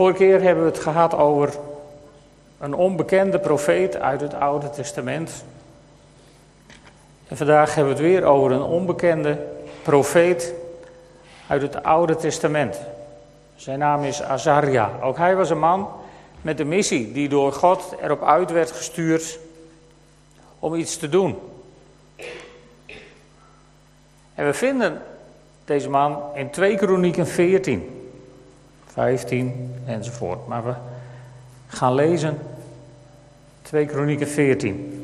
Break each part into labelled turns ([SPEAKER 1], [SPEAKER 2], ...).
[SPEAKER 1] Vorige keer hebben we het gehad over een onbekende profeet uit het Oude Testament. En vandaag hebben we het weer over een onbekende profeet uit het Oude Testament. Zijn naam is Azaria. Ook hij was een man met een missie die door God erop uit werd gestuurd om iets te doen. En we vinden deze man in 2 Kronieken 14, 15 enzovoort. Maar we gaan lezen 2 Kronieken 14.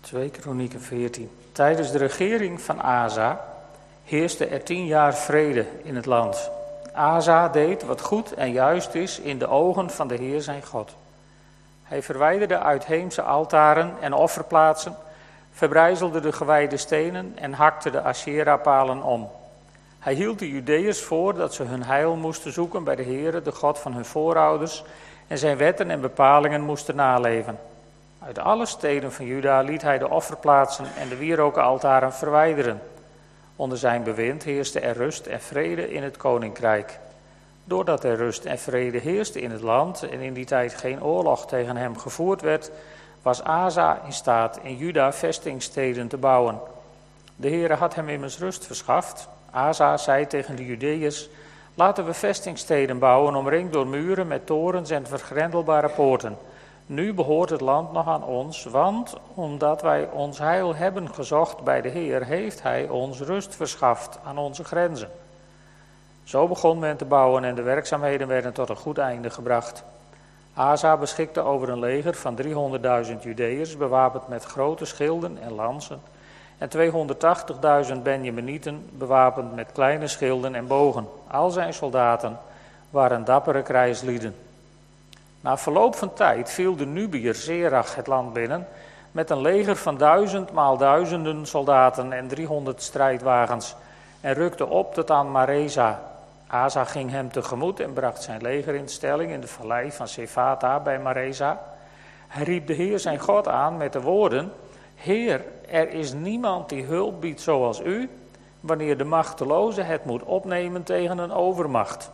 [SPEAKER 1] Twee Kronieken 14. Tijdens de regering van Asa heerste er tien jaar vrede in het land. Asa deed wat goed en juist is in de ogen van de Heer zijn God. Hij verwijderde uitheemse altaren en offerplaatsen, verbrijzelde de gewijde stenen en hakte de Asherah-palen om. Hij hield de Judeërs voor dat ze hun heil moesten zoeken bij de Heere, de God van hun voorouders, en zijn wetten en bepalingen moesten naleven. Uit alle steden van Juda liet hij de offerplaatsen en de wierookaltaren verwijderen. Onder zijn bewind heerste er rust en vrede in het koninkrijk. Doordat er rust en vrede heerste in het land en in die tijd geen oorlog tegen hem gevoerd werd, was Asa in staat in Juda vestingsteden te bouwen. De Heere had hem immers rust verschaft. Asa zei tegen de Judeërs, laten we vestingsteden bouwen omringd door muren met torens en vergrendelbare poorten. Nu behoort het land nog aan ons, want omdat wij ons heil hebben gezocht bij de Heer, heeft Hij ons rust verschaft aan onze grenzen. Zo begon men te bouwen en de werkzaamheden werden tot een goed einde gebracht. Asa beschikte over een leger van 300.000 Judeërs, bewapend met grote schilden en lansen, en 280.000 Benjaminieten, bewapend met kleine schilden en bogen. Al zijn soldaten waren dappere krijgslieden. Na verloop van tijd viel de Nubiër Zerach het land binnen met een leger van duizend maal duizenden soldaten en 300 strijdwagens en rukte op tot aan Mareza. Asa ging hem tegemoet en bracht zijn leger in stelling in de vallei van Sefata bij Mareza. Hij riep de Heer zijn God aan met de woorden: Heer, er is niemand die hulp biedt zoals u, wanneer de machteloze het moet opnemen tegen een overmacht.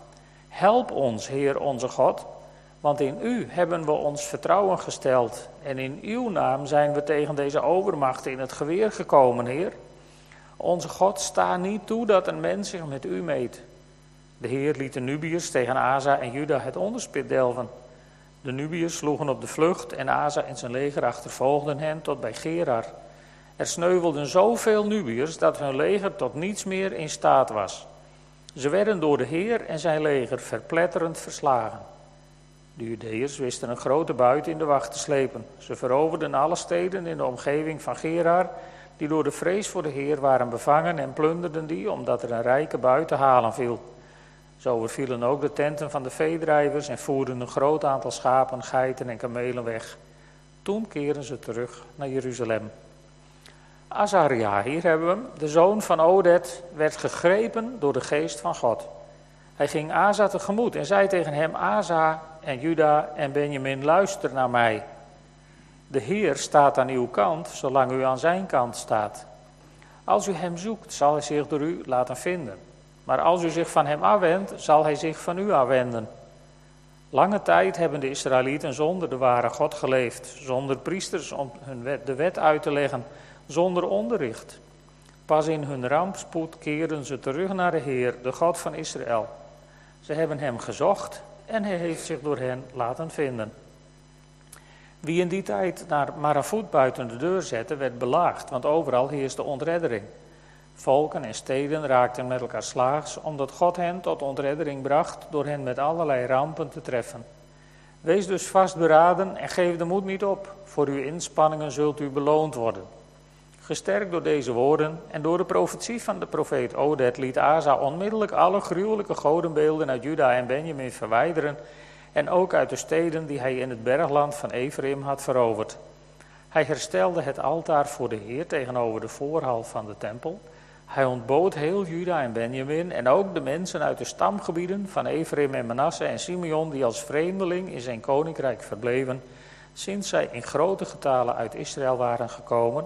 [SPEAKER 1] Help ons, Heer onze God, want in u hebben we ons vertrouwen gesteld en in uw naam zijn we tegen deze overmacht in het geweer gekomen, Heer. Onze God sta niet toe dat een mens zich met u meet. De Heer liet de Nubiërs tegen Asa en Juda het onderspit delven. De Nubiërs sloegen op de vlucht en Asa en zijn leger achtervolgden hen tot bij Gerar. Er sneuvelden zoveel Nubiërs dat hun leger tot niets meer in staat was. Ze werden door de Heer en zijn leger verpletterend verslagen. De Judeërs wisten een grote buit in de wacht te slepen. Ze veroverden alle steden in de omgeving van Gerar, die door de vrees voor de Heer waren bevangen en plunderden die, omdat er een rijke buit te halen viel. Zo overvielen ook de tenten van de veedrijvers en voerden een groot aantal schapen, geiten en kamelen weg. Toen keren ze terug naar Jeruzalem. Azaria, hier hebben we hem, de zoon van Odet, werd gegrepen door de geest van God. Hij ging Asa tegemoet en zei tegen hem: Asa en Juda en Benjamin, luister naar mij. De Heer staat aan uw kant, zolang u aan zijn kant staat. Als u hem zoekt, zal hij zich door u laten vinden. Maar als u zich van hem afwendt, zal hij zich van u afwenden. Lange tijd hebben de Israëlieten zonder de ware God geleefd, zonder priesters om hun wet, de wet uit te leggen, zonder onderricht. Pas in hun rampspoed keerden ze terug naar de Heer, de God van Israël. Ze hebben hem gezocht en hij heeft zich door hen laten vinden. Wie in die tijd naar Marafut buiten de deur zette, werd belaagd, want overal heerste ontreddering. Volken en steden raakten met elkaar slaags, omdat God hen tot ontreddering bracht door hen met allerlei rampen te treffen. Wees dus vastberaden en geef de moed niet op. Voor uw inspanningen zult u beloond worden. Gesterkt door deze woorden en door de profetie van de profeet Odet liet Asa onmiddellijk alle gruwelijke godenbeelden uit Juda en Benjamin verwijderen en ook uit de steden die hij in het bergland van Ephraim had veroverd. Hij herstelde het altaar voor de Heer tegenover de voorhal van de tempel. Hij ontbood heel Juda en Benjamin en ook de mensen uit de stamgebieden van Ephraim en Manasse en Simeon die als vreemdeling in zijn koninkrijk verbleven, sinds zij in grote getalen uit Israël waren gekomen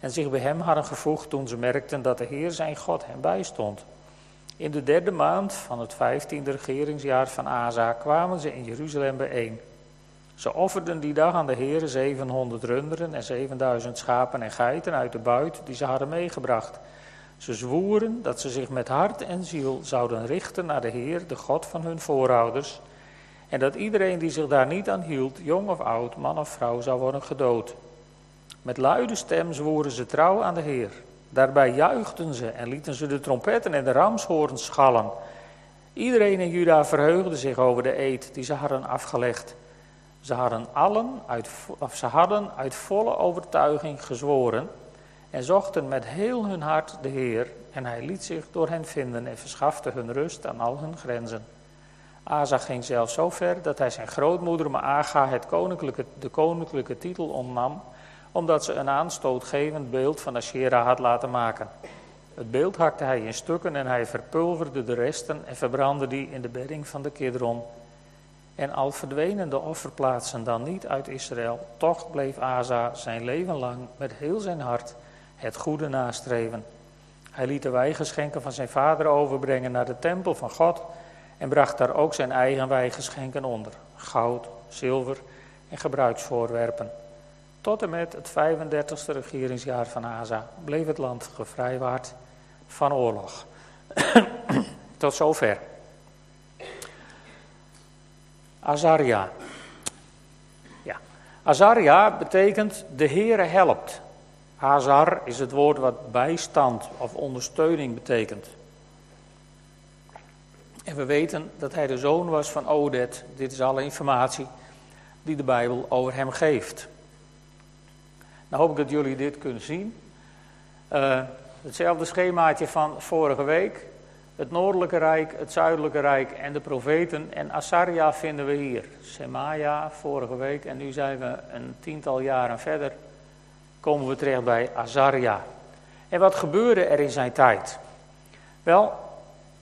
[SPEAKER 1] en zich bij hem hadden gevoegd toen ze merkten dat de Heer zijn God hem bijstond. In de derde maand van het vijftiende regeringsjaar van Asa kwamen ze in Jeruzalem bijeen. Ze offerden die dag aan de Heer 700 runderen en 7000 schapen en geiten uit de buit die ze hadden meegebracht. Ze zwoeren dat ze zich met hart en ziel zouden richten naar de Heer, de God van hun voorouders, en dat iedereen die zich daar niet aan hield, jong of oud, man of vrouw, zou worden gedood. Met luide stem zwoeren ze trouw aan de Heer. Daarbij juichten ze en lieten ze de trompetten en de ramshoorns schallen. Iedereen in Juda verheugde zich over de eed die ze hadden afgelegd. Ze hadden, allen uit, of ze hadden uit volle overtuiging gezworen en zochten met heel hun hart de Heer. En hij liet zich door hen vinden en verschafte hun rust aan al hun grenzen. Asa ging zelfs zo ver dat hij zijn grootmoeder Maaga het koninklijke, de koninklijke titel ontnam, omdat ze een aanstootgevend beeld van Asherah had laten maken. Het beeld hakte hij in stukken en hij verpulverde de resten en verbrandde die in de bedding van de Kidron. En al verdwenen de offerplaatsen dan niet uit Israël, toch bleef Asa zijn leven lang met heel zijn hart het goede nastreven. Hij liet de wijgeschenken van zijn vader overbrengen naar de tempel van God en bracht daar ook zijn eigen wijgeschenken onder: goud, zilver en gebruiksvoorwerpen. Tot en met het 35e regeringsjaar van Asa bleef het land gevrijwaard van oorlog. Tot zover. Azaria. Ja. Azaria betekent de Heere helpt. Azar is het woord wat bijstand of ondersteuning betekent. En we weten dat hij de zoon was van Odet. Dit is alle informatie die de Bijbel over hem geeft. Nou hoop ik dat jullie dit kunnen zien. Uh, hetzelfde schemaatje van vorige week. Het noordelijke rijk, het zuidelijke rijk en de profeten. En Asaria vinden we hier. Semaja vorige week en nu zijn we een tiental jaren verder. Komen we terecht bij Azaria. En wat gebeurde er in zijn tijd? Wel,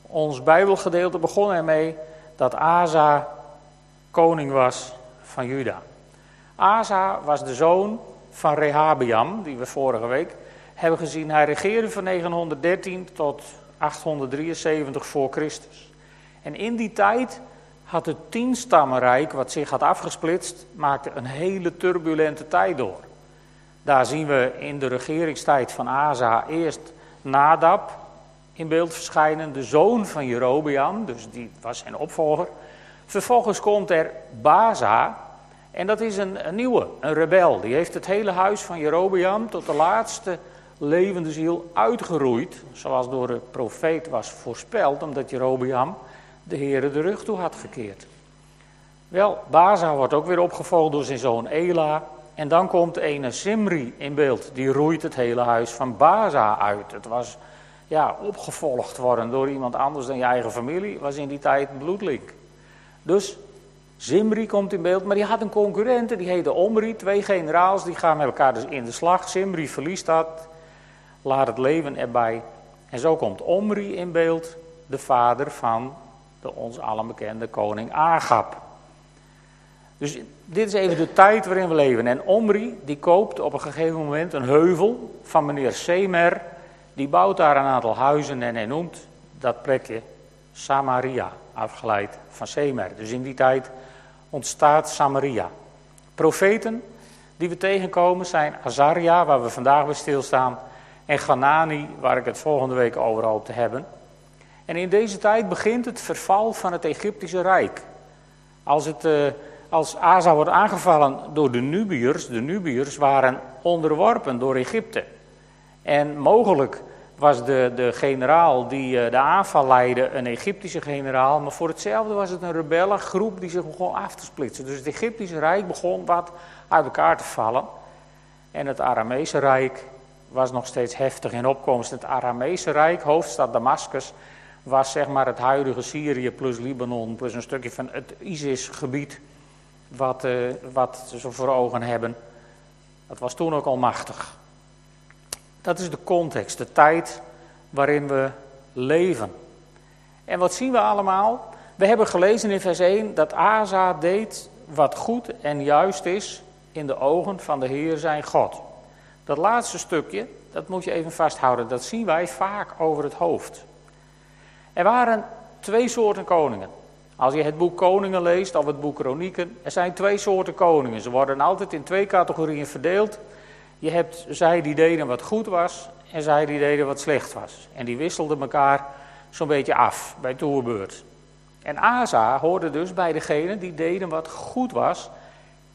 [SPEAKER 1] ons Bijbelgedeelte begon ermee dat Asa koning was van Juda. Asa was de zoon van Rehabiam, die we vorige week hebben gezien. Hij regeerde van 913 tot 873 voor Christus. En in die tijd had het tienstammenrijk, wat zich had afgesplitst, maakte een hele turbulente tijd door. Daar zien we in de regeringstijd van Asa eerst Nadab in beeld verschijnen, de zoon van Jerobeam, dus die was zijn opvolger. Vervolgens komt er Baza, en dat is een, nieuwe, een rebel. Die heeft het hele huis van Jerobeam tot de laatste levende ziel uitgeroeid. Zoals door de profeet was voorspeld, omdat Jerobeam de Heere de rug toe had gekeerd. Wel, Baza wordt ook weer opgevolgd door zijn zoon Ela. En dan komt ene Simri in beeld. Die roeit het hele huis van Baza uit. Het was ja, opgevolgd worden door iemand anders dan je eigen familie. Was in die tijd een bloedlink. Dus Zimri komt in beeld, maar die had een concurrent, die heette Omri. Twee generaals, die gaan met elkaar dus in de slag. Zimri verliest dat, laat het leven erbij. En zo komt Omri in beeld, de vader van de ons allen bekende koning Agab. Dus dit is even de tijd waarin we leven. En Omri, die koopt op een gegeven moment een heuvel van meneer Semer. Die bouwt daar een aantal huizen en hij noemt dat plekje Samaria, afgeleid van Semer. Dus in die tijd ontstaat Samaria. Profeten die we tegenkomen zijn Azaria, waar we vandaag bij stilstaan, en Ganani, waar ik het volgende week over hoop te hebben. En in deze tijd begint het verval van het Egyptische Rijk. Als, het, uh, als Asa wordt aangevallen door de Nubiërs, de Nubiërs waren onderworpen door Egypte. En mogelijk was de, de generaal die uh, de aanval leidde een Egyptische generaal, maar voor hetzelfde was het een rebellengroep die zich begon af te splitsen. Dus het Egyptische Rijk begon wat uit elkaar te vallen. En het Aramese Rijk was nog steeds heftig in opkomst. Het Aramese Rijk, hoofdstad Damascus, was zeg maar het huidige Syrië plus Libanon, plus een stukje van het ISIS-gebied, wat, uh, wat ze voor ogen hebben. Dat was toen ook al machtig. Dat is de context, de tijd waarin we leven. En wat zien we allemaal? We hebben gelezen in vers 1 dat Asa deed wat goed en juist is in de ogen van de Heer zijn God. Dat laatste stukje, dat moet je even vasthouden. Dat zien wij vaak over het hoofd. Er waren twee soorten koningen. Als je het boek Koningen leest of het boek Kronieken, er zijn twee soorten koningen. Ze worden altijd in twee categorieën verdeeld. Je hebt zij die deden wat goed was en zij die deden wat slecht was. En die wisselden elkaar zo'n beetje af bij toerbeurt. En Asa hoorde dus bij degenen die deden wat goed was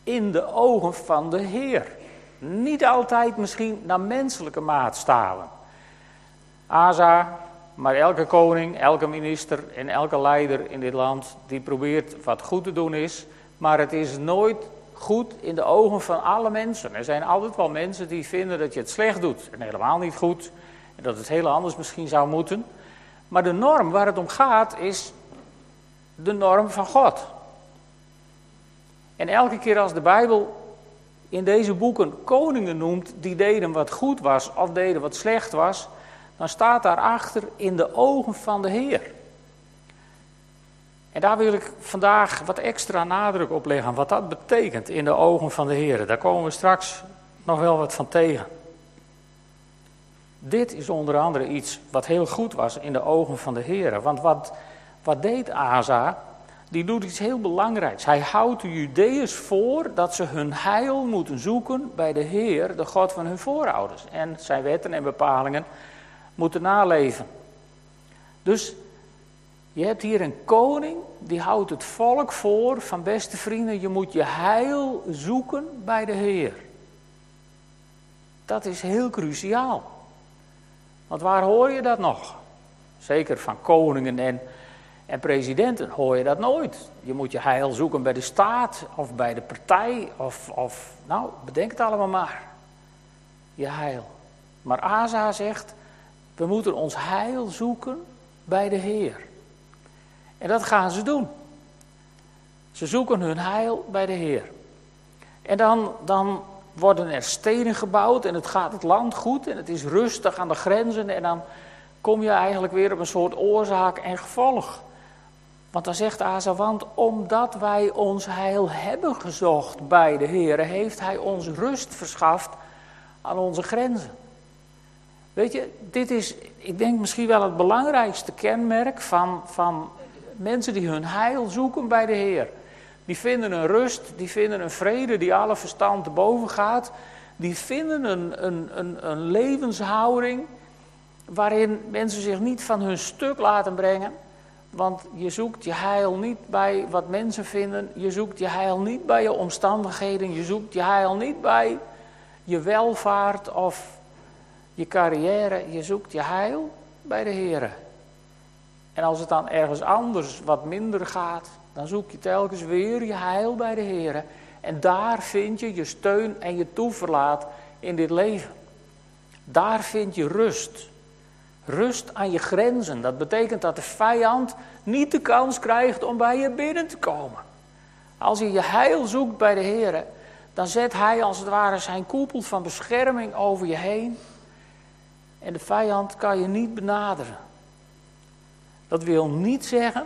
[SPEAKER 1] in de ogen van de Heer. Niet altijd misschien naar menselijke maatstaven. Asa, maar elke koning, elke minister en elke leider in dit land die probeert wat goed te doen is, maar het is nooit goed in de ogen van alle mensen. Er zijn altijd wel mensen die vinden dat je het slecht doet en helemaal niet goed en dat het heel anders misschien zou moeten. Maar de norm waar het om gaat is de norm van God. En elke keer als de Bijbel in deze boeken koningen noemt die deden wat goed was of deden wat slecht was, dan staat daarachter in de ogen van de Heer. En daar wil ik vandaag wat extra nadruk op leggen, wat dat betekent in de ogen van de Heer. Daar komen we straks nog wel wat van tegen. Dit is onder andere iets wat heel goed was in de ogen van de Heer. Want wat, wat deed Asa? Die doet iets heel belangrijks. Hij houdt de Judeërs voor dat ze hun heil moeten zoeken bij de Heer, de God van hun voorouders. En zijn wetten en bepalingen moeten naleven. Dus je hebt hier een koning die houdt het volk voor van beste vrienden, je moet je heil zoeken bij de Heer. Dat is heel cruciaal. Want waar hoor je dat nog? Zeker van koningen en, en presidenten hoor je dat nooit. Je moet je heil zoeken bij de staat of bij de partij of, of nou, bedenk het allemaal maar. Je heil. Maar Asa zegt, we moeten ons heil zoeken bij de Heer. En dat gaan ze doen. Ze zoeken hun heil bij de Heer. En dan, dan worden er steden gebouwd en het gaat het land goed en het is rustig aan de grenzen. En dan kom je eigenlijk weer op een soort oorzaak en gevolg. Want dan zegt Asa, want omdat wij ons heil hebben gezocht bij de Heer, heeft Hij ons rust verschaft aan onze grenzen. Weet je, dit is, ik denk misschien wel het belangrijkste kenmerk van, van mensen die hun heil zoeken bij de Heer. Die vinden een rust, die vinden een vrede die alle verstand te boven gaat. Die vinden een, een, een, een levenshouding waarin mensen zich niet van hun stuk laten brengen. Want je zoekt je heil niet bij wat mensen vinden. Je zoekt je heil niet bij je omstandigheden. Je zoekt je heil niet bij je welvaart of je carrière, je zoekt je heil bij de Heer. En als het dan ergens anders wat minder gaat, dan zoek je telkens weer je heil bij de Heer. En daar vind je je steun en je toeverlaat in dit leven. Daar vind je rust. Rust aan je grenzen. Dat betekent dat de vijand niet de kans krijgt om bij je binnen te komen. Als je je heil zoekt bij de Heer, dan zet Hij als het ware zijn koepel van bescherming over je heen. En de vijand kan je niet benaderen. Dat wil niet zeggen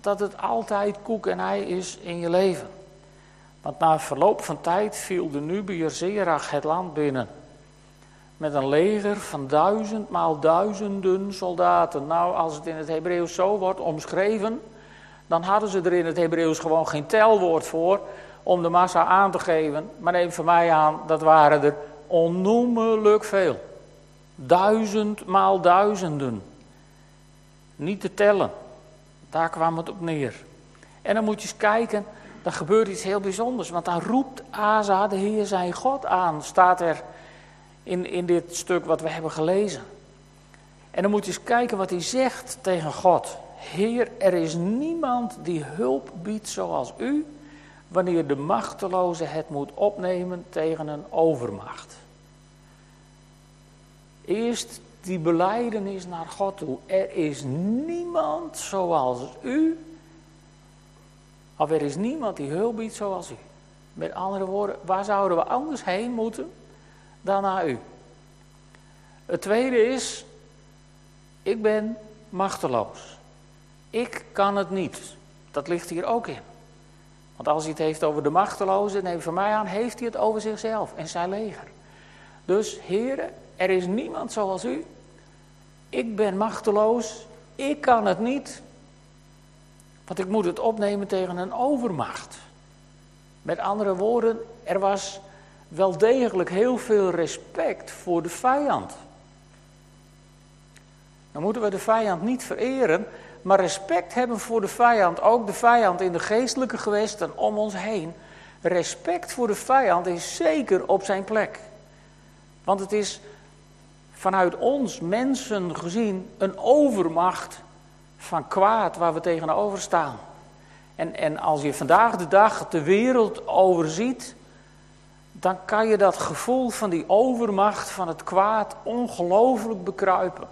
[SPEAKER 1] dat het altijd koek en ei is in je leven. Want na verloop van tijd viel de Nubiër Zerach het land binnen. Met een leger van duizend maal duizenden soldaten. Nou, als het in het Hebreeuws zo wordt omschreven, dan hadden ze er in het Hebreeuws gewoon geen telwoord voor om de massa aan te geven. Maar neem van mij aan, dat waren er onnoemelijk veel. Duizend maal duizenden. Niet te tellen. Daar kwam het op neer. En dan moet je eens kijken, dan gebeurt iets heel bijzonders. Want dan roept Asa de Heer zijn God aan, staat er in, in dit stuk wat we hebben gelezen. En dan moet je eens kijken wat hij zegt tegen God. Heer, er is niemand die hulp biedt zoals u, wanneer de machteloze het moet opnemen tegen een overmacht. Eerst die beleidenis naar God toe. Er is niemand zoals u. Of er is niemand die hulp biedt zoals u. Met andere woorden, waar zouden we anders heen moeten dan naar u? Het tweede is, ik ben machteloos. Ik kan het niet. Dat ligt hier ook in. Want als hij het heeft over de machtelozen, neem van mij aan, heeft hij het over zichzelf en zijn leger. Dus, heren, er is niemand zoals u. Ik ben machteloos. Ik kan het niet. Want ik moet het opnemen tegen een overmacht. Met andere woorden, er was wel degelijk heel veel respect voor de vijand. Dan moeten we de vijand niet vereren, maar respect hebben voor de vijand, ook de vijand in de geestelijke gewesten om ons heen. Respect voor de vijand is zeker op zijn plek. Want het is vanuit ons mensen gezien een overmacht van kwaad waar we tegenover staan. En, en als je vandaag de dag de wereld overziet, dan kan je dat gevoel van die overmacht van het kwaad ongelooflijk bekruipen.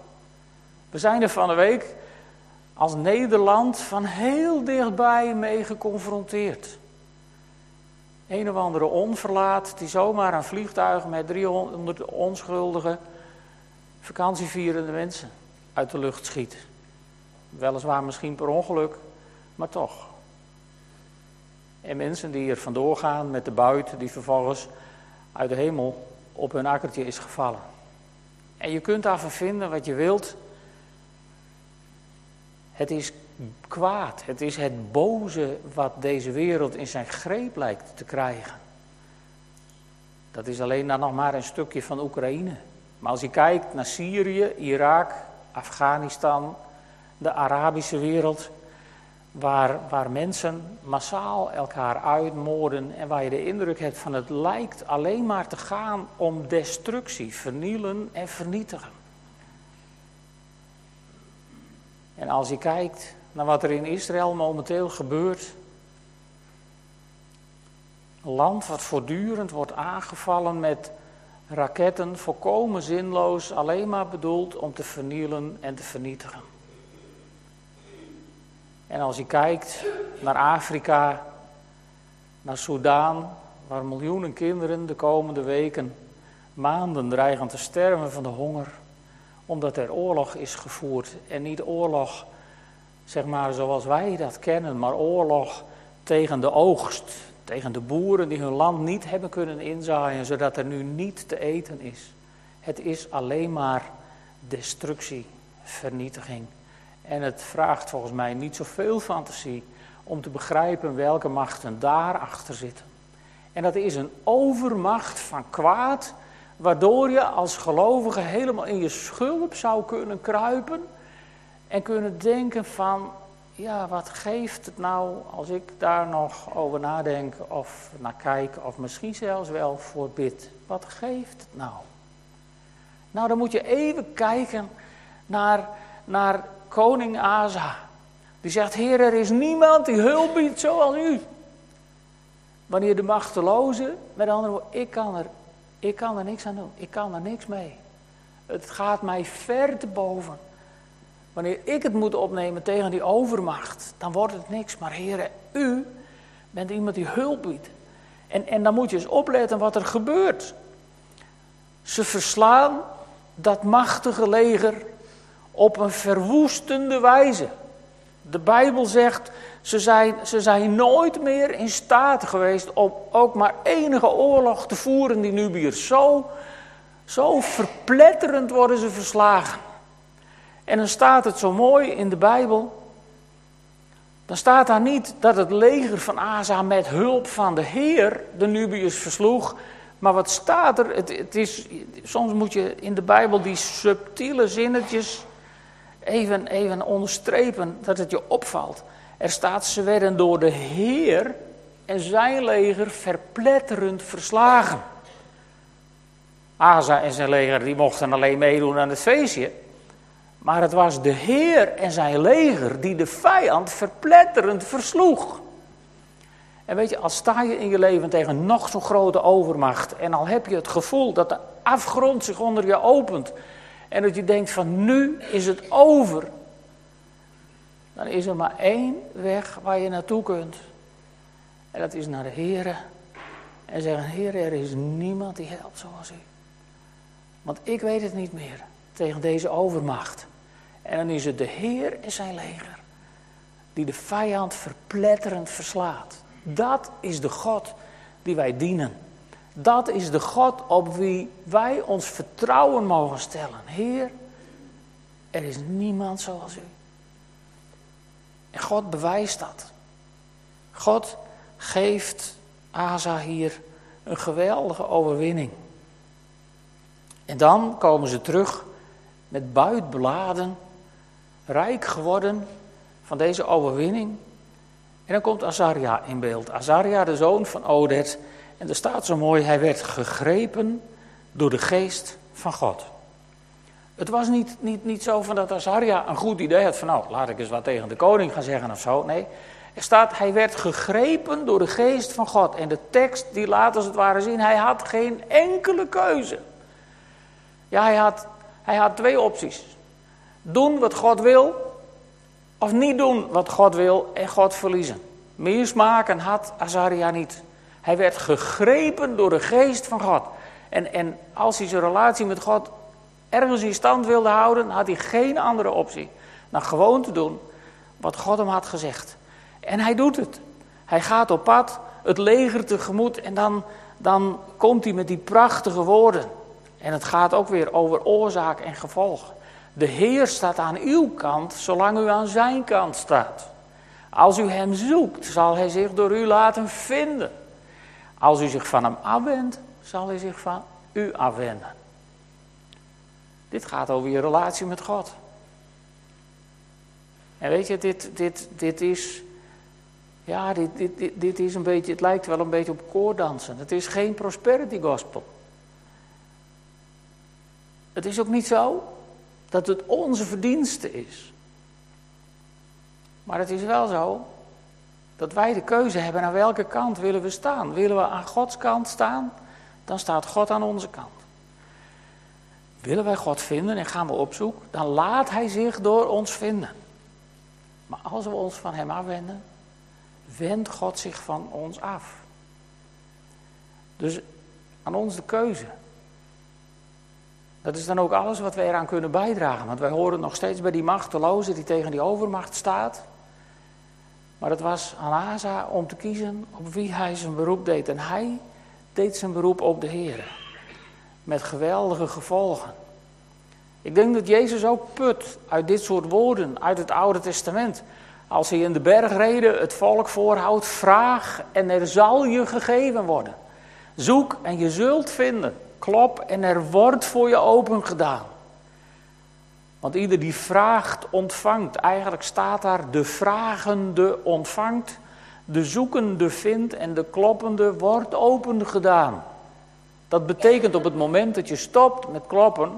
[SPEAKER 1] We zijn er van de week als Nederland van heel dichtbij mee geconfronteerd. Een of andere onverlaat die zomaar een vliegtuig met 300 onschuldige vakantievierende mensen uit de lucht schiet. Weliswaar misschien per ongeluk, maar toch. En mensen die er vandoor gaan met de buit die vervolgens uit de hemel op hun akkertje is gevallen. En je kunt daarvan vinden wat je wilt. Het is kwaad, het is het boze wat deze wereld in zijn greep lijkt te krijgen. Dat is alleen dan nog maar een stukje van Oekraïne. Maar als je kijkt naar Syrië, Irak, Afghanistan, de Arabische wereld, waar, waar mensen massaal elkaar uitmoorden en waar je de indruk hebt van het lijkt alleen maar te gaan om destructie, vernielen en vernietigen. En als je kijkt naar wat er in Israël momenteel gebeurt, een land wat voortdurend wordt aangevallen met raketten, volkomen zinloos, alleen maar bedoeld om te vernielen en te vernietigen. En als je kijkt naar Afrika, naar Soudaan, waar miljoenen kinderen de komende weken, maanden dreigen te sterven van de honger, omdat er oorlog is gevoerd. En niet oorlog, zeg maar zoals wij dat kennen, maar oorlog tegen de oogst, tegen de boeren die hun land niet hebben kunnen inzaaien, zodat er nu niet te eten is. Het is alleen maar destructie, vernietiging. En het vraagt volgens mij niet zoveel fantasie om te begrijpen welke machten daarachter zitten. En dat is een overmacht van kwaad, waardoor je als gelovige helemaal in je schulp zou kunnen kruipen en kunnen denken van, ja, wat geeft het nou als ik daar nog over nadenk of naar kijk of misschien zelfs wel voor bid? Wat geeft het nou? Nou, dan moet je even kijken naar, naar koning Asa. Die zegt, Heer, er is niemand die hulp biedt zoals u. Wanneer de machteloze, met andere woorden, ik kan, er, ik kan er niks aan doen. Ik kan er niks mee. Het gaat mij ver te boven. Wanneer ik het moet opnemen tegen die overmacht, dan wordt het niks. Maar Heer, u bent iemand die hulp biedt. En, en dan moet je eens opletten wat er gebeurt. Ze verslaan dat machtige leger op een verwoestende wijze. De Bijbel zegt, ze zijn, ze zijn nooit meer in staat geweest om ook maar enige oorlog te voeren, die Nubiërs. Zo, zo verpletterend worden ze verslagen. En dan staat het zo mooi in de Bijbel. Dan staat daar niet dat het leger van Asa met hulp van de Heer de Nubiërs versloeg. Maar wat staat er? Het, het is, soms moet je in de Bijbel die subtiele zinnetjes even, even onderstrepen dat het je opvalt. Er staat, ze werden door de Heer en zijn leger verpletterend verslagen. Asa en zijn leger die mochten alleen meedoen aan het feestje. Maar het was de Heer en zijn leger die de vijand verpletterend versloeg. En weet je, als sta je in je leven tegen nog zo'n grote overmacht en al heb je het gevoel dat de afgrond zich onder je opent en dat je denkt van nu is het over. Dan is er maar één weg waar je naartoe kunt. En dat is naar de Heer. En zeggen, Heer, er is niemand die helpt zoals u. Want ik weet het niet meer tegen deze overmacht. En dan is het de Heer en zijn leger. Die de vijand verpletterend verslaat. Dat is de God die wij dienen. Dat is de God op wie wij ons vertrouwen mogen stellen. Heer, er is niemand zoals u. En God bewijst dat. God geeft Asa hier een geweldige overwinning. En dan komen ze terug met buit beladen, rijk geworden van deze overwinning. En dan komt Azaria in beeld. Azaria, de zoon van Oded. En er staat zo mooi, hij werd gegrepen door de geest van God. Het was niet, niet, niet zo van dat Azaria een goed idee had van nou, laat ik eens wat tegen de koning gaan zeggen of zo. Nee, er staat, hij werd gegrepen door de geest van God. En de tekst die laat als het ware zien, hij had geen enkele keuze. Ja, hij had, hij had twee opties. Doen wat God wil, of niet doen wat God wil en God verliezen. Meer smaken had Azaria niet. Hij werd gegrepen door de geest van God. En, en als hij zijn relatie met God ergens in stand wilde houden, had hij geen andere optie dan gewoon te doen wat God hem had gezegd. En hij doet het. Hij gaat op pad, het leger tegemoet en dan, dan komt hij met die prachtige woorden. En het gaat ook weer over oorzaak en gevolg. De Heer staat aan uw kant, zolang u aan zijn kant staat. Als u hem zoekt, zal hij zich door u laten vinden. Als u zich van hem afwendt, zal hij zich van u afwenden. Dit gaat over je relatie met God. En weet je, dit, dit, dit is. Ja, dit, dit, dit, is een beetje. Het lijkt wel een beetje op koordansen. Het is geen prosperity gospel. Het is ook niet zo dat het onze verdienste is. Maar het is wel zo dat wij de keuze hebben aan welke kant willen we staan. Willen we aan Gods kant staan, dan staat God aan onze kant. Willen wij God vinden en gaan we op zoek, dan laat Hij zich door ons vinden. Maar als we ons van Hem afwenden, wendt God zich van ons af. Dus aan ons de keuze. Dat is dan ook alles wat wij eraan kunnen bijdragen. Want wij horen nog steeds bij die machteloze die tegen die overmacht staat. Maar het was aan Asa om te kiezen op wie hij zijn beroep deed. En hij deed zijn beroep op de Heer. Met geweldige gevolgen. Ik denk dat Jezus ook put uit dit soort woorden uit het Oude Testament. Als hij in de bergreden het volk voorhoudt, vraag en er zal je gegeven worden. Zoek en je zult vinden. Klop en er wordt voor je open gedaan. Want ieder die vraagt, ontvangt. Eigenlijk staat daar de vragende ontvangt, de zoekende vindt en de kloppende wordt open gedaan. Dat betekent op het moment dat je stopt met kloppen,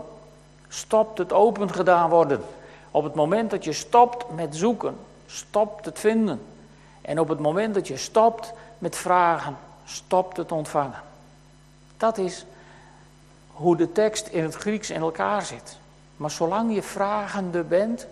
[SPEAKER 1] stopt het open gedaan worden. Op het moment dat je stopt met zoeken, stopt het vinden. En op het moment dat je stopt met vragen, stopt het ontvangen. Dat is hoe de tekst in het Grieks in elkaar zit. Maar zolang je vragende bent,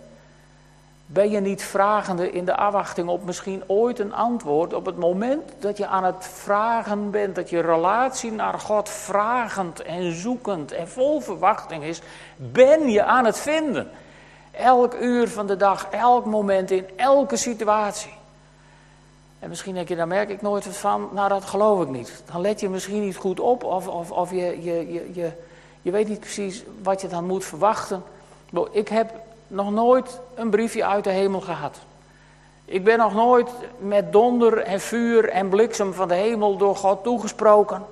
[SPEAKER 1] ben je niet vragende in de afwachting op misschien ooit een antwoord. Op het moment dat je aan het vragen bent, dat je relatie naar God vragend en zoekend en vol verwachting is, ben je aan het vinden. Elk uur van de dag, elk moment, in elke situatie. En misschien denk je, daar merk ik nooit wat van. Nou, dat geloof ik niet. Dan let je misschien niet goed op of, of, of je, je, je, je, je weet niet precies wat je dan moet verwachten. Ik heb nog nooit een briefje uit de hemel gehad. Ik ben nog nooit met donder en vuur en bliksem van de hemel door God toegesproken.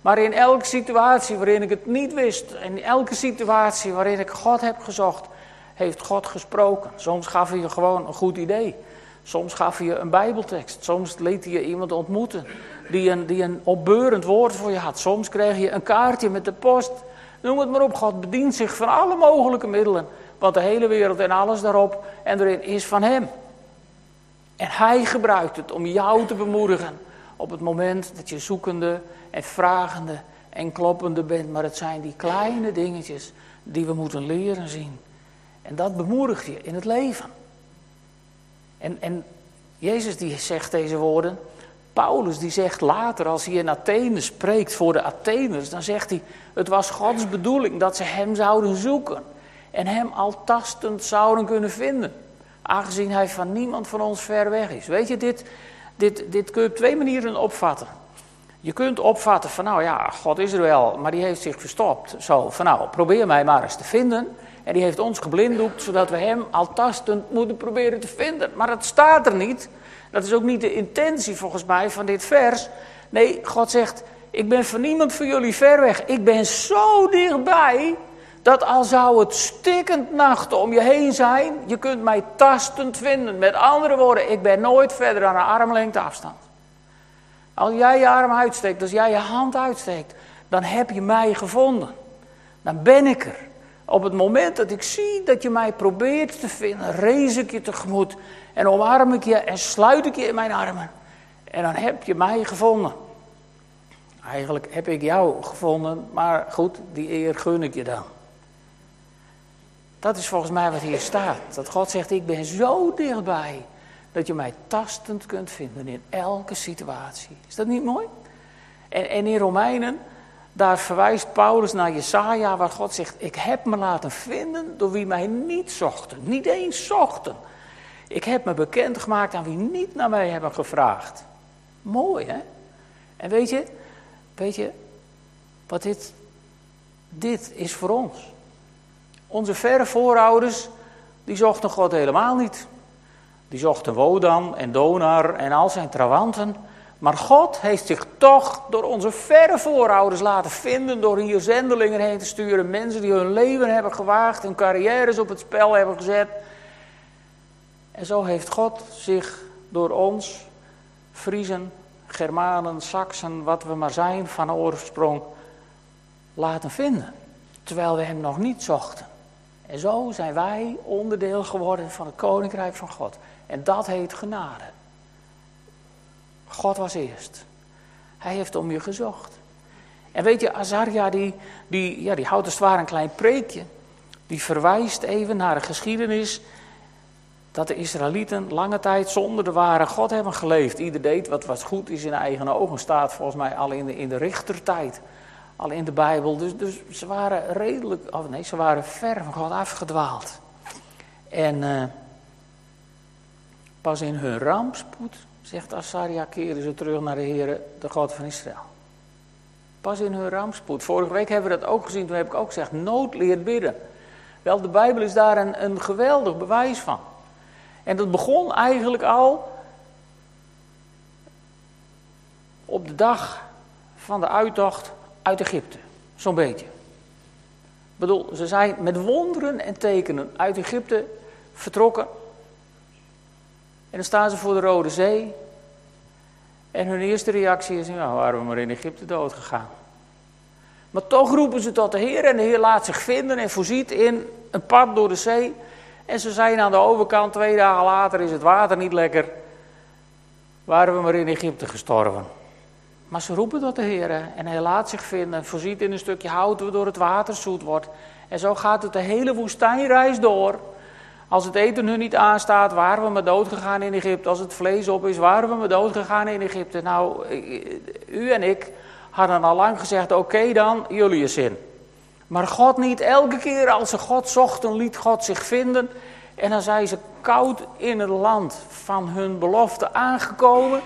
[SPEAKER 1] Maar in elke situatie waarin ik het niet wist, in elke situatie waarin ik God heb gezocht, heeft God gesproken. Soms gaf hij je gewoon een goed idee. Soms gaf hij je een Bijbeltekst. Soms liet hij je iemand ontmoeten die een, die een opbeurend woord voor je had. Soms kreeg je een kaartje met de post. Noem het maar op. God bedient zich van alle mogelijke middelen. Want de hele wereld en alles daarop en erin is van Hem. En Hij gebruikt het om jou te bemoedigen. Op het moment dat je zoekende en vragende en kloppende bent. Maar het zijn die kleine dingetjes die we moeten leren zien. En dat bemoedigt je in het leven. En, en Jezus die zegt deze woorden. Paulus die zegt later, als hij in Athene spreekt voor de Atheners, dan zegt hij: Het was Gods bedoeling dat ze hem zouden zoeken en hem al tastend zouden kunnen vinden. Aangezien hij van niemand van ons ver weg is. Weet je, dit, dit, dit kun je op twee manieren opvatten. Je kunt opvatten van, nou ja, God is er wel, maar die heeft zich verstopt. Zo, van nou, probeer mij maar eens te vinden. En die heeft ons geblinddoekt, zodat we hem al tastend moeten proberen te vinden. Maar dat staat er niet. Dat is ook niet de intentie volgens mij van dit vers. Nee, God zegt, ik ben van niemand voor jullie ver weg. Ik ben zo dichtbij, dat al zou het stikkend nachten om je heen zijn, je kunt mij tastend vinden. Met andere woorden, ik ben nooit verder dan een armlengte afstand. Als jij je arm uitsteekt, als jij je hand uitsteekt, dan heb je mij gevonden. Dan ben ik er. Op het moment dat ik zie dat je mij probeert te vinden, race ik je tegemoet en omarm ik je en sluit ik je in mijn armen. En dan heb je mij gevonden. Eigenlijk heb ik jou gevonden, maar goed, die eer gun ik je dan. Dat is volgens mij wat hier staat. Dat God zegt, ik ben zo dichtbij dat je mij tastend kunt vinden in elke situatie. Is dat niet mooi? En, en in Romeinen, daar verwijst Paulus naar Jesaja, waar God zegt, ik heb me laten vinden door wie mij niet zochten. Niet eens zochten. Ik heb me bekendgemaakt aan wie niet naar mij hebben gevraagd. Mooi, hè? En weet je, weet je, wat dit, dit is voor ons. Onze verre voorouders, die zochten God helemaal niet. Die zochten Wodan en Donar en al zijn trawanten. Maar God heeft zich toch door onze verre voorouders laten vinden. Door hier zendelingen heen te sturen. Mensen die hun leven hebben gewaagd. Hun carrières op het spel hebben gezet. En zo heeft God zich door ons, Friezen, Germanen, Saksen, wat we maar zijn van oorsprong, laten vinden. Terwijl we hem nog niet zochten. En zo zijn wij onderdeel geworden van het koninkrijk van God. En dat heet genade. God was eerst. Hij heeft om je gezocht. En weet je, Azaria die, die, ja, die houdt het ware een klein preekje. Die verwijst even naar de geschiedenis dat de Israëlieten lange tijd zonder de ware God hebben geleefd. Ieder deed wat, wat goed is in eigen ogen, staat volgens mij al in de, in de richtertijd. Al in de Bijbel. Dus, dus ze waren redelijk, of nee, ze waren ver van God afgedwaald. En uh, pas in hun rampspoed, zegt Asaria, keren ze terug naar de Heer, de God van Israël. Pas in hun rampspoed. Vorige week hebben we dat ook gezien, toen heb ik ook gezegd, nood leert bidden. Wel, de Bijbel is daar een, een geweldig bewijs van. En dat begon eigenlijk al op de dag van de uittocht uit Egypte. Zo'n beetje. Ik bedoel, ze zijn met wonderen en tekenen uit Egypte vertrokken. En dan staan ze voor de Rode Zee. En hun eerste reactie is, nou, waren we maar in Egypte dood gegaan. Maar toch roepen ze tot de Heer en de Heer laat zich vinden en voorziet in een pad door de zee. En ze zijn aan de overkant, twee dagen later is het water niet lekker. Waren we maar in Egypte gestorven. Maar ze roepen tot de Heer en hij laat zich vinden, voorziet in een stukje hout waardoor het water zoet wordt. En zo gaat het de hele woestijnreis door. Als het eten hun niet aanstaat, waren we maar dood gegaan in Egypte. Als het vlees op is, waren we maar dood gegaan in Egypte. Nou, u en ik hadden al lang gezegd, oké dan, jullie je zin. Maar God niet. Elke keer als ze God zochten, liet God zich vinden. En dan zijn ze koud in het land van hun belofte aangekomen.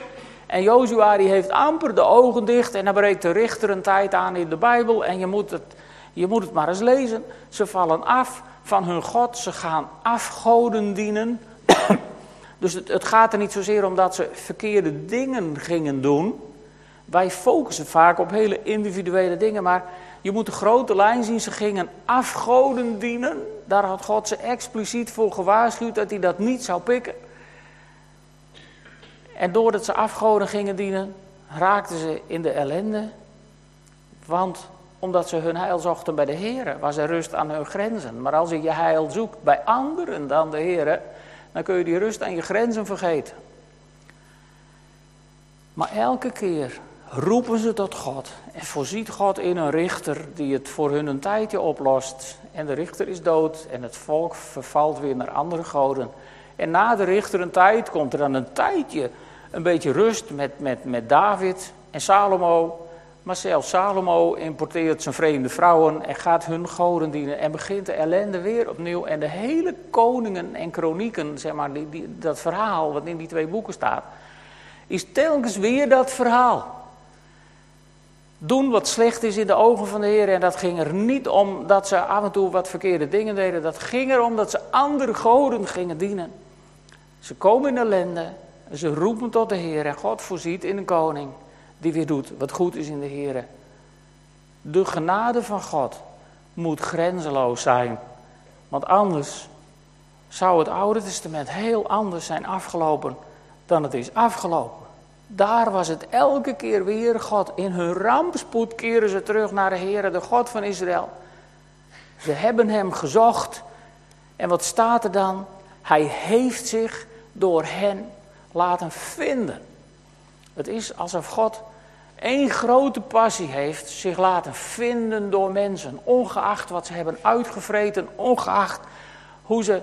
[SPEAKER 1] En Jozua die heeft amper de ogen dicht en dan breekt de richter een tijd aan in de Bijbel. En je moet het, je moet het maar eens lezen. Ze vallen af van hun God, ze gaan afgoden dienen. dus het, het gaat er niet zozeer om dat ze verkeerde dingen gingen doen. Wij focussen vaak op hele individuele dingen, maar je moet de grote lijn zien. Ze gingen afgoden dienen. Daar had God ze expliciet voor gewaarschuwd dat hij dat niet zou pikken. En doordat ze afgoden gingen dienen, raakten ze in de ellende. Want omdat ze hun heil zochten bij de Heer, was er rust aan hun grenzen. Maar als je je heil zoekt bij anderen dan de Heer, dan kun je die rust aan je grenzen vergeten. Maar elke keer roepen ze tot God en voorziet God in een richter die het voor hun een tijdje oplost. En de richter is dood en het volk vervalt weer naar andere goden. En na de richter een tijd komt er dan een tijdje een beetje rust met, met, met David en Salomo. Maar zelfs Salomo importeert zijn vreemde vrouwen en gaat hun goden dienen. En begint de ellende weer opnieuw. En de hele koningen en kronieken, zeg maar, die, dat verhaal wat in die twee boeken staat, is telkens weer dat verhaal.
[SPEAKER 2] doen wat slecht is in de ogen van de Heer. En dat ging er niet om dat ze af en toe wat verkeerde dingen deden. Dat ging erom dat ze andere goden gingen dienen. Ze komen in ellende. En ze roepen tot de Heer. En God voorziet in een koning die weer doet wat goed is in de Heer. De genade van God moet grenzeloos zijn. Want anders zou het Oude Testament heel anders zijn afgelopen dan het is afgelopen. Daar was het elke keer weer God. In hun rampspoed keren ze terug naar de Heer, de God van Israël. Ze hebben hem gezocht. En wat staat er dan? Hij heeft zich door hen laten vinden. Het is alsof God één grote passie heeft, zich laten vinden door mensen. Ongeacht wat ze hebben uitgevreten, ongeacht hoe ze,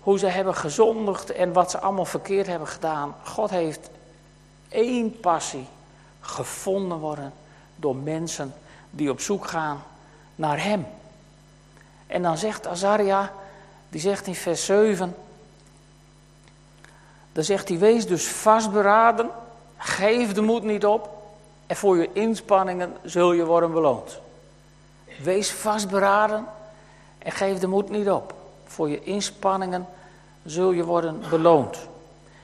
[SPEAKER 2] hoe ze hebben gezondigd en wat ze allemaal verkeerd hebben gedaan. God heeft één passie gevonden worden door mensen die op zoek gaan naar Hem. En dan zegt Azaria, die zegt in vers 7, dan zegt hij, wees dus vastberaden, geef de moed niet op en voor je inspanningen zul je worden beloond. Wees vastberaden en geef de moed niet op. Voor je inspanningen zul je worden beloond.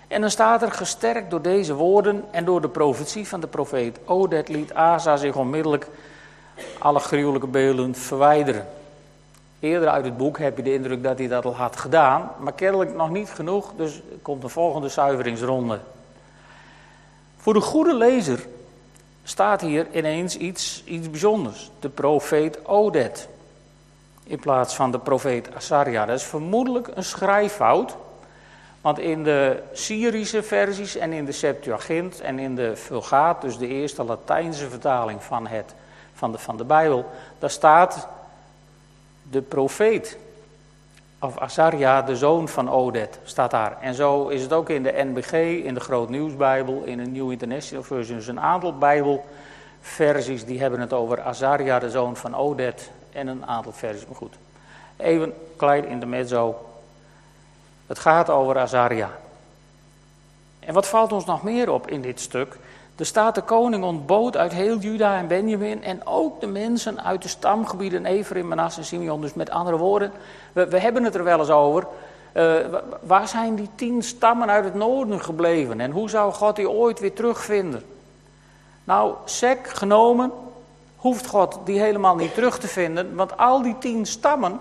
[SPEAKER 2] En dan staat er gesterkt door deze woorden en door de profetie van de profeet Odet liet Asa zich onmiddellijk alle gruwelijke beelden verwijderen. Eerder uit het boek heb je de indruk dat hij dat al had gedaan, maar kennelijk nog niet genoeg, dus komt de volgende zuiveringsronde. Voor de goede lezer staat hier ineens iets, iets bijzonders. De profeet Odet. In plaats van de profeet Asaria. Dat is vermoedelijk een schrijffout. Want in de Syrische versies en in de Septuagint en in de Vulgaat, dus de eerste Latijnse vertaling van, het, van, de, van de Bijbel, daar staat de profeet. Of Azaria, de zoon van Odet, staat daar. En zo is het ook in de NBG, in de Groot Nieuwsbijbel, in de New International Version. Dus een aantal Bijbelversies die hebben het over Azaria, de zoon van Odet. En een aantal versies, maar goed. Even klein in de mezzo het gaat over Azaria. En wat valt ons nog meer op in dit stuk? Er staat de koning ontbood uit heel Juda en Benjamin en ook de mensen uit de stamgebieden Ephraim, Manasse en Simeon. Dus met andere woorden, we, hebben het er wel eens over. Uh, waar zijn die tien stammen uit het noorden gebleven en hoe zou God die ooit weer terugvinden? Nou, sec genomen hoeft God die helemaal niet terug te vinden, want al die tien stammen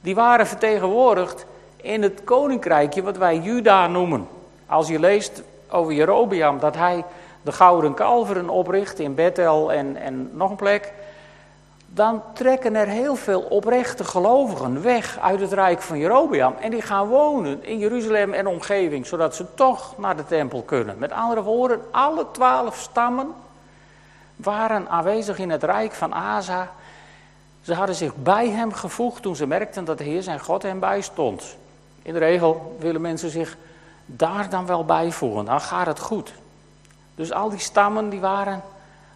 [SPEAKER 2] die waren vertegenwoordigd in het koninkrijkje wat wij Juda noemen. Als je leest over Jerobeam dat hij de gouden kalveren opricht in Bethel en, en nog een plek, dan trekken er heel veel oprechte gelovigen weg uit het rijk van Jerobeam en die gaan wonen in Jeruzalem en omgeving, zodat ze toch naar de tempel kunnen. Met andere woorden, alle twaalf stammen waren aanwezig in het rijk van Asa. Ze hadden zich bij hem gevoegd toen ze merkten dat de Heer zijn God hem bijstond. In de regel willen mensen zich daar dan wel bij voegen, dan gaat het goed. Dus al die stammen die waren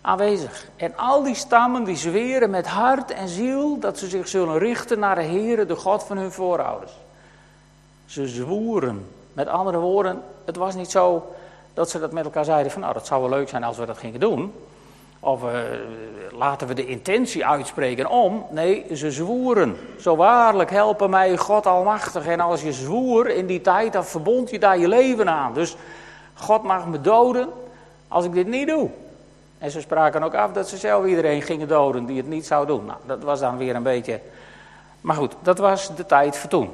[SPEAKER 2] aanwezig. En al die stammen die zweren met hart en ziel dat ze zich zullen richten naar de Heere, de God van hun voorouders. Ze zwoeren. Met andere woorden, het was niet zo dat ze dat met elkaar zeiden van nou dat zou wel leuk zijn als we dat gingen doen. Of uh, laten we de intentie uitspreken om. Nee, ze zwoeren. Zo waarlijk helpen mij God Almachtig. En als je zwoer in die tijd, dan verbond je daar je leven aan. Dus God mag me doden als ik dit niet doe. En ze spraken ook af dat ze zelf iedereen gingen doden die het niet zou doen. Nou, dat was dan weer een beetje. Maar goed, dat was de tijd voor toen.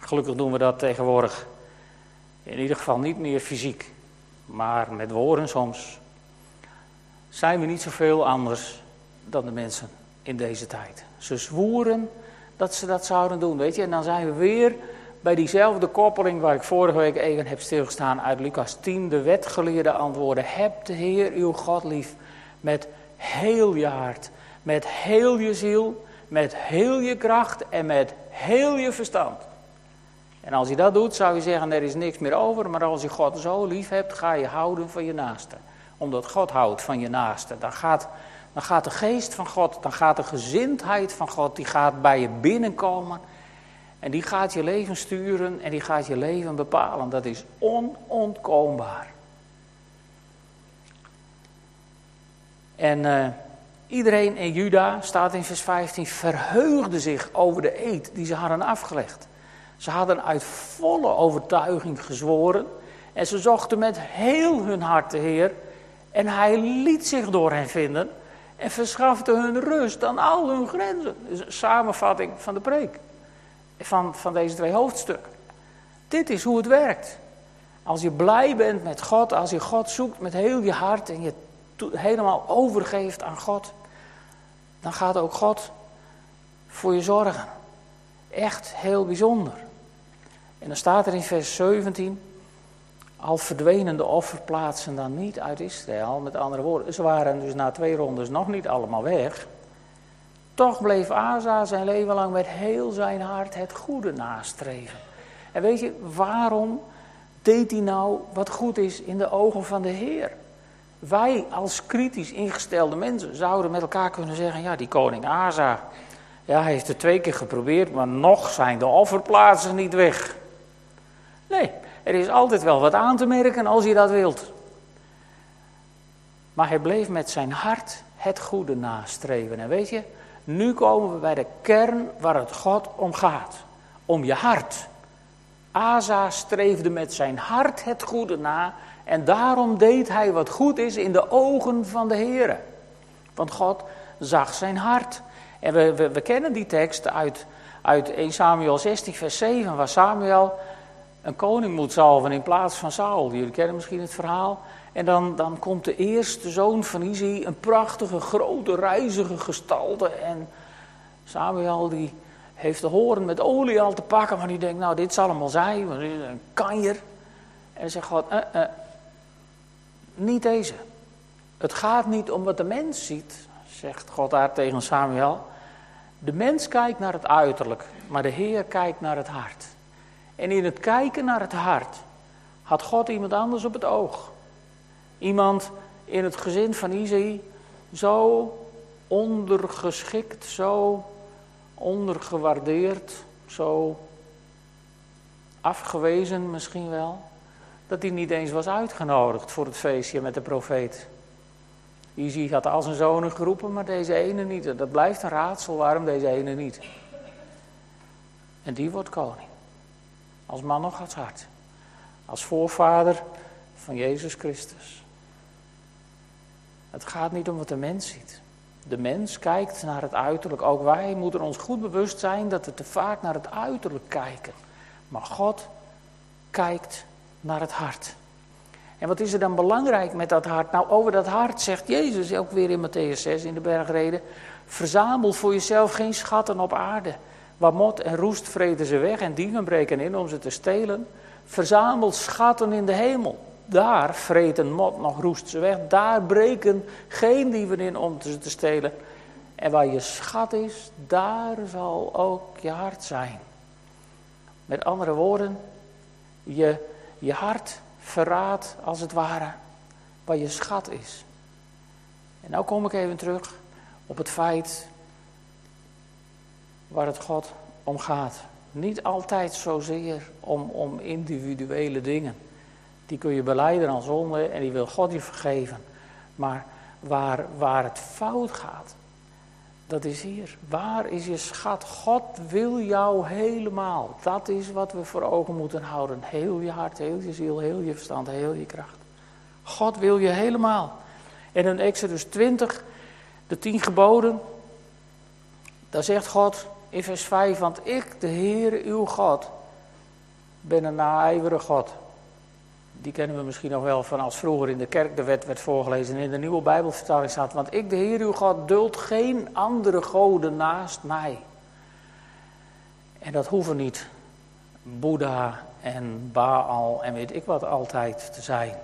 [SPEAKER 2] Gelukkig doen we dat tegenwoordig. In ieder geval niet meer fysiek, maar met woorden soms zijn we niet zoveel anders dan de mensen in deze tijd. Ze zwoeren dat ze dat zouden doen, weet je. En dan zijn we weer bij diezelfde koppeling waar ik vorige week even heb stilgestaan uit Lucas 10. De wetgeleerde antwoorden. Heb de Heer uw God lief met heel je hart, met heel je ziel, met heel je kracht en met heel je verstand. En als je dat doet, zou je zeggen, er is niks meer over. Maar als je God zo lief hebt, ga je houden van je naaste omdat God houdt van je naaste. Dan gaat, dan gaat de geest van God, dan gaat de gezindheid van God, die gaat bij je binnenkomen. En die gaat je leven sturen en die gaat je leven bepalen. Dat is onontkoombaar. En uh, Iedereen in Juda, staat in vers 15, verheugde zich over de eed die ze hadden afgelegd. Ze hadden uit volle overtuiging gezworen en ze zochten met heel hun hart de Heer. En hij liet zich door hen vinden en verschafte hun rust aan al hun grenzen. Dus een samenvatting van de preek. Van, van deze twee hoofdstukken. Dit is hoe het werkt. Als je blij bent met God, als je God zoekt met heel je hart en je helemaal overgeeft aan God, dan gaat ook God voor je zorgen. Echt heel bijzonder. En dan staat er in vers 17, al verdwenen de offerplaatsen dan niet uit Israël, met andere woorden, ze waren dus na twee rondes nog niet allemaal weg. Toch bleef Asa zijn leven lang met heel zijn hart het goede nastreven. En weet je, waarom deed hij nou wat goed is in de ogen van de Heer? Wij als kritisch ingestelde mensen zouden met elkaar kunnen zeggen, ja die koning Asa, ja, hij heeft het twee keer geprobeerd, maar nog zijn de offerplaatsen niet weg. Nee, er is altijd wel wat aan te merken als je dat wilt. Maar hij bleef met zijn hart het goede nastreven. En weet je, nu komen we bij de kern waar het God om gaat. Om je hart. Asa streefde met zijn hart het goede na. En daarom deed hij wat goed is in de ogen van de Heer. Want God zag zijn hart. En we, we, kennen die tekst uit, uit 1 Samuel 16, vers 7, waar Samuel een koning moet zalven in plaats van Saul. Jullie kennen misschien het verhaal. En dan, dan komt de eerste zoon van Izzy, een prachtige, grote, reizige gestalte. En Samuel die heeft de horen met olie al te pakken, maar die denkt, nou dit zal wel zijn, een kanjer. En zegt God, uh, uh, niet deze. Het gaat niet om wat de mens ziet, zegt God daar tegen Samuel. De mens kijkt naar het uiterlijk, maar de Heer kijkt naar het hart. En in het kijken naar het hart had God iemand anders op het oog. Iemand in het gezin van Isaïe zo ondergeschikt, zo ondergewaardeerd, zo afgewezen misschien wel, dat hij niet eens was uitgenodigd voor het feestje met de profeet. Izzy had al zijn zonen geroepen, maar deze ene niet. Dat blijft een raadsel waarom deze ene niet. En die wordt koning. Als man nog als hart. Als voorvader van Jezus Christus. Het gaat niet om wat de mens ziet. De mens kijkt naar het uiterlijk. Ook wij moeten ons goed bewust zijn dat we te vaak naar het uiterlijk kijken. Maar God kijkt naar het hart. En wat is er dan belangrijk met dat hart? Nou, over dat hart zegt Jezus ook weer in Matthäus 6 in de bergreden. Verzamel voor jezelf geen schatten op aarde Waar mot en roest vreten ze weg en dieven breken in om ze te stelen. Verzamel schatten in de hemel. Daar vreten mot nog roest ze weg. Daar breken geen dieven in om ze te stelen. En waar je schat is, daar zal ook je hart zijn. Met andere woorden, je, je hart verraadt als het ware waar je schat is. En nou kom ik even terug op het feit waar het God om gaat. Niet altijd zozeer om, om individuele dingen. Die kun je beleiden als zonde en die wil God je vergeven. Maar waar, waar het fout gaat, dat is hier. Waar is je schat? God wil jou helemaal. Dat is wat we voor ogen moeten houden. Heel je hart, heel je ziel, heel je verstand, heel je kracht. God wil je helemaal. En in Exodus 20, de tien geboden, daar zegt God, in vers 5, want ik, de Heer uw God, ben een naijverige God. Die kennen we misschien nog wel van als vroeger in de kerk de wet werd voorgelezen en in de nieuwe Bijbelvertaling staat. Want ik, de Heer uw God, duld geen andere goden naast mij. En dat hoeven niet Boeddha en Baal en weet ik wat altijd te zijn.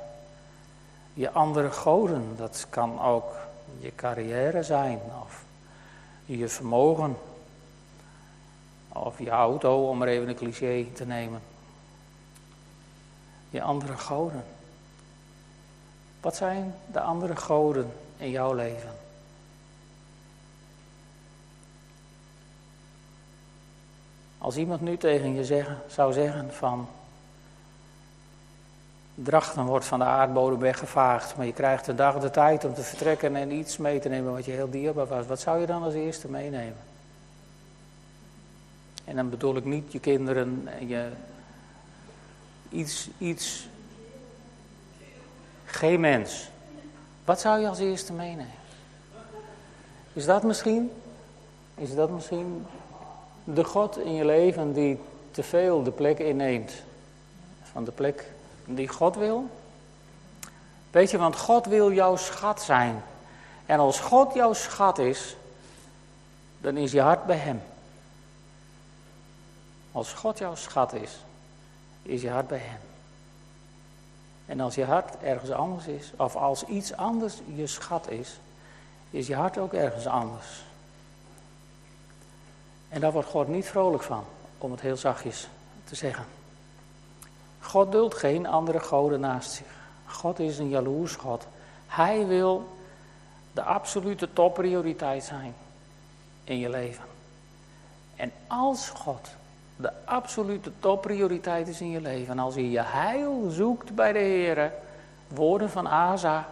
[SPEAKER 2] Je andere goden, dat kan ook je carrière zijn of je vermogen of je auto, om maar even een cliché te nemen. Je andere goden. Wat zijn de andere goden in jouw leven? Als iemand nu tegen je zeggen, zou zeggen van,
[SPEAKER 1] drachten wordt van de aardbodem weggevaagd, maar je krijgt een dag de tijd om te vertrekken en iets mee te nemen wat je heel dierbaar was, wat zou je dan als eerste meenemen? En dan bedoel ik niet je kinderen en je iets, iets, geen mens. Wat zou je als eerste meenemen? Is dat misschien, is dat misschien de God in je leven die te veel de plek inneemt van de plek die God wil? Weet je, want God wil jouw schat zijn. En als God jouw schat is, dan is je hart bij Hem. Als God jouw schat is, is je hart bij Hem. En als je hart ergens anders is, of als iets anders je schat is, is je hart ook ergens anders. En daar wordt God niet vrolijk van, om het heel zachtjes te zeggen. God duldt geen andere goden naast zich. God is een jaloers God. Hij wil de absolute topprioriteit zijn in je leven. En als God de absolute topprioriteit is in je leven, en als je je heil zoekt bij de Heer, woorden van Asa,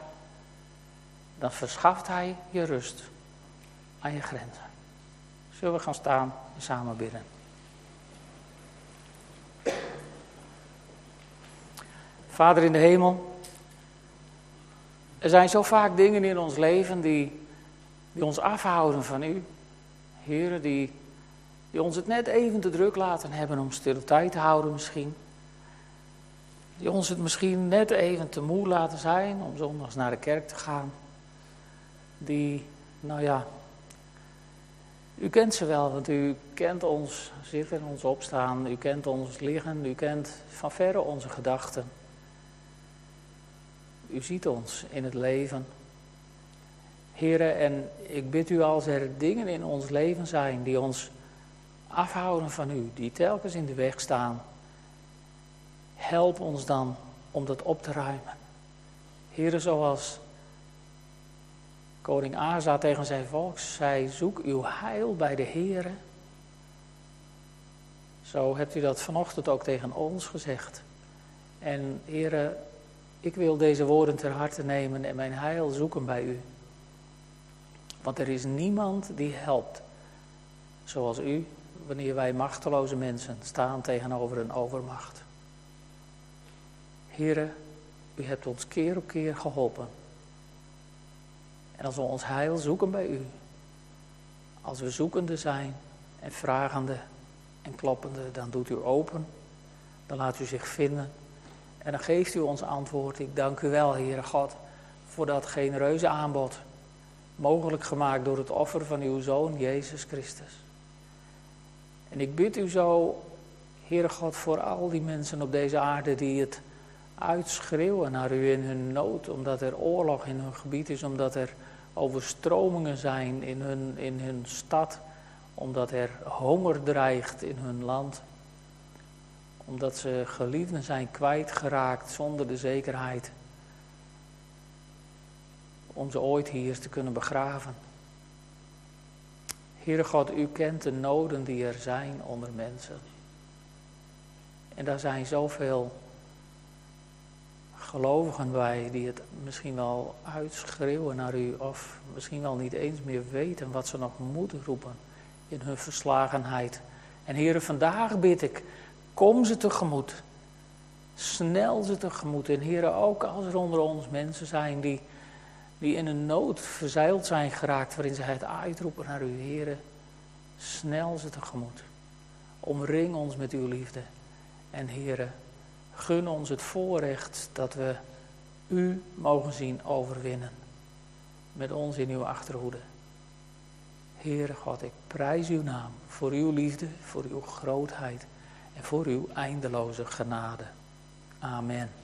[SPEAKER 1] dan verschaft Hij je rust aan je grenzen. Zullen we gaan staan en samen bidden? Vader in de hemel, er zijn zo vaak dingen in ons leven die, die ons afhouden van U. Heren, die, die ons het net even te druk laten hebben om stille tijd te houden misschien. Die ons het misschien net even te moe laten zijn om zondags naar de kerk te gaan. Die, nou ja, u kent ze wel, want u kent ons zitten, ons opstaan, u kent ons liggen, u kent van verre onze gedachten. U ziet ons in het leven. Heren, en ik bid u als er dingen in ons leven zijn die ons afhouden van u, die telkens in de weg staan, help ons dan om dat op te ruimen. Heren, zoals koning Asa tegen zijn volk zei, zoek uw heil bij de Heren. Zo hebt u dat vanochtend ook tegen ons gezegd. En heren, ik wil deze woorden ter harte nemen en mijn heil zoeken bij u. Want er is niemand die helpt zoals u wanneer wij machteloze mensen staan tegenover een overmacht. Heren, u hebt ons keer op keer geholpen. En als we ons heil zoeken bij u, als we zoekende zijn en vragende en kloppende, dan doet u open, dan laat u zich vinden en dan geeft u ons antwoord. Ik dank u wel, Heere God, voor dat genereuze aanbod, mogelijk gemaakt door het offer van uw Zoon, Jezus Christus. En ik bid u zo, Heere God, voor al die mensen op deze aarde die het uitschreeuwen naar u in hun nood, omdat er oorlog in hun gebied is, omdat er overstromingen zijn in hun, in hun stad, omdat er honger dreigt in hun land omdat ze geliefden zijn kwijtgeraakt zonder de zekerheid om ze ooit hier te kunnen begraven. Heere God, u kent de noden die er zijn onder mensen. En daar zijn zoveel gelovigen bij die het misschien wel uitschreeuwen naar u of misschien wel niet eens meer weten wat ze nog moeten roepen in hun verslagenheid. En Heere, vandaag bid ik Kom ze tegemoet. Snel ze tegemoet. En heren, ook als er onder ons mensen zijn die, die in een nood verzeild zijn geraakt, waarin ze het uitroepen naar uw heren, snel ze tegemoet. Omring ons met uw liefde. En heren, gun ons het voorrecht dat we u mogen zien overwinnen. Met ons in uw achterhoede. Heere God, ik prijs uw naam voor uw liefde, voor uw grootheid en voor uw eindeloze genade. Amen.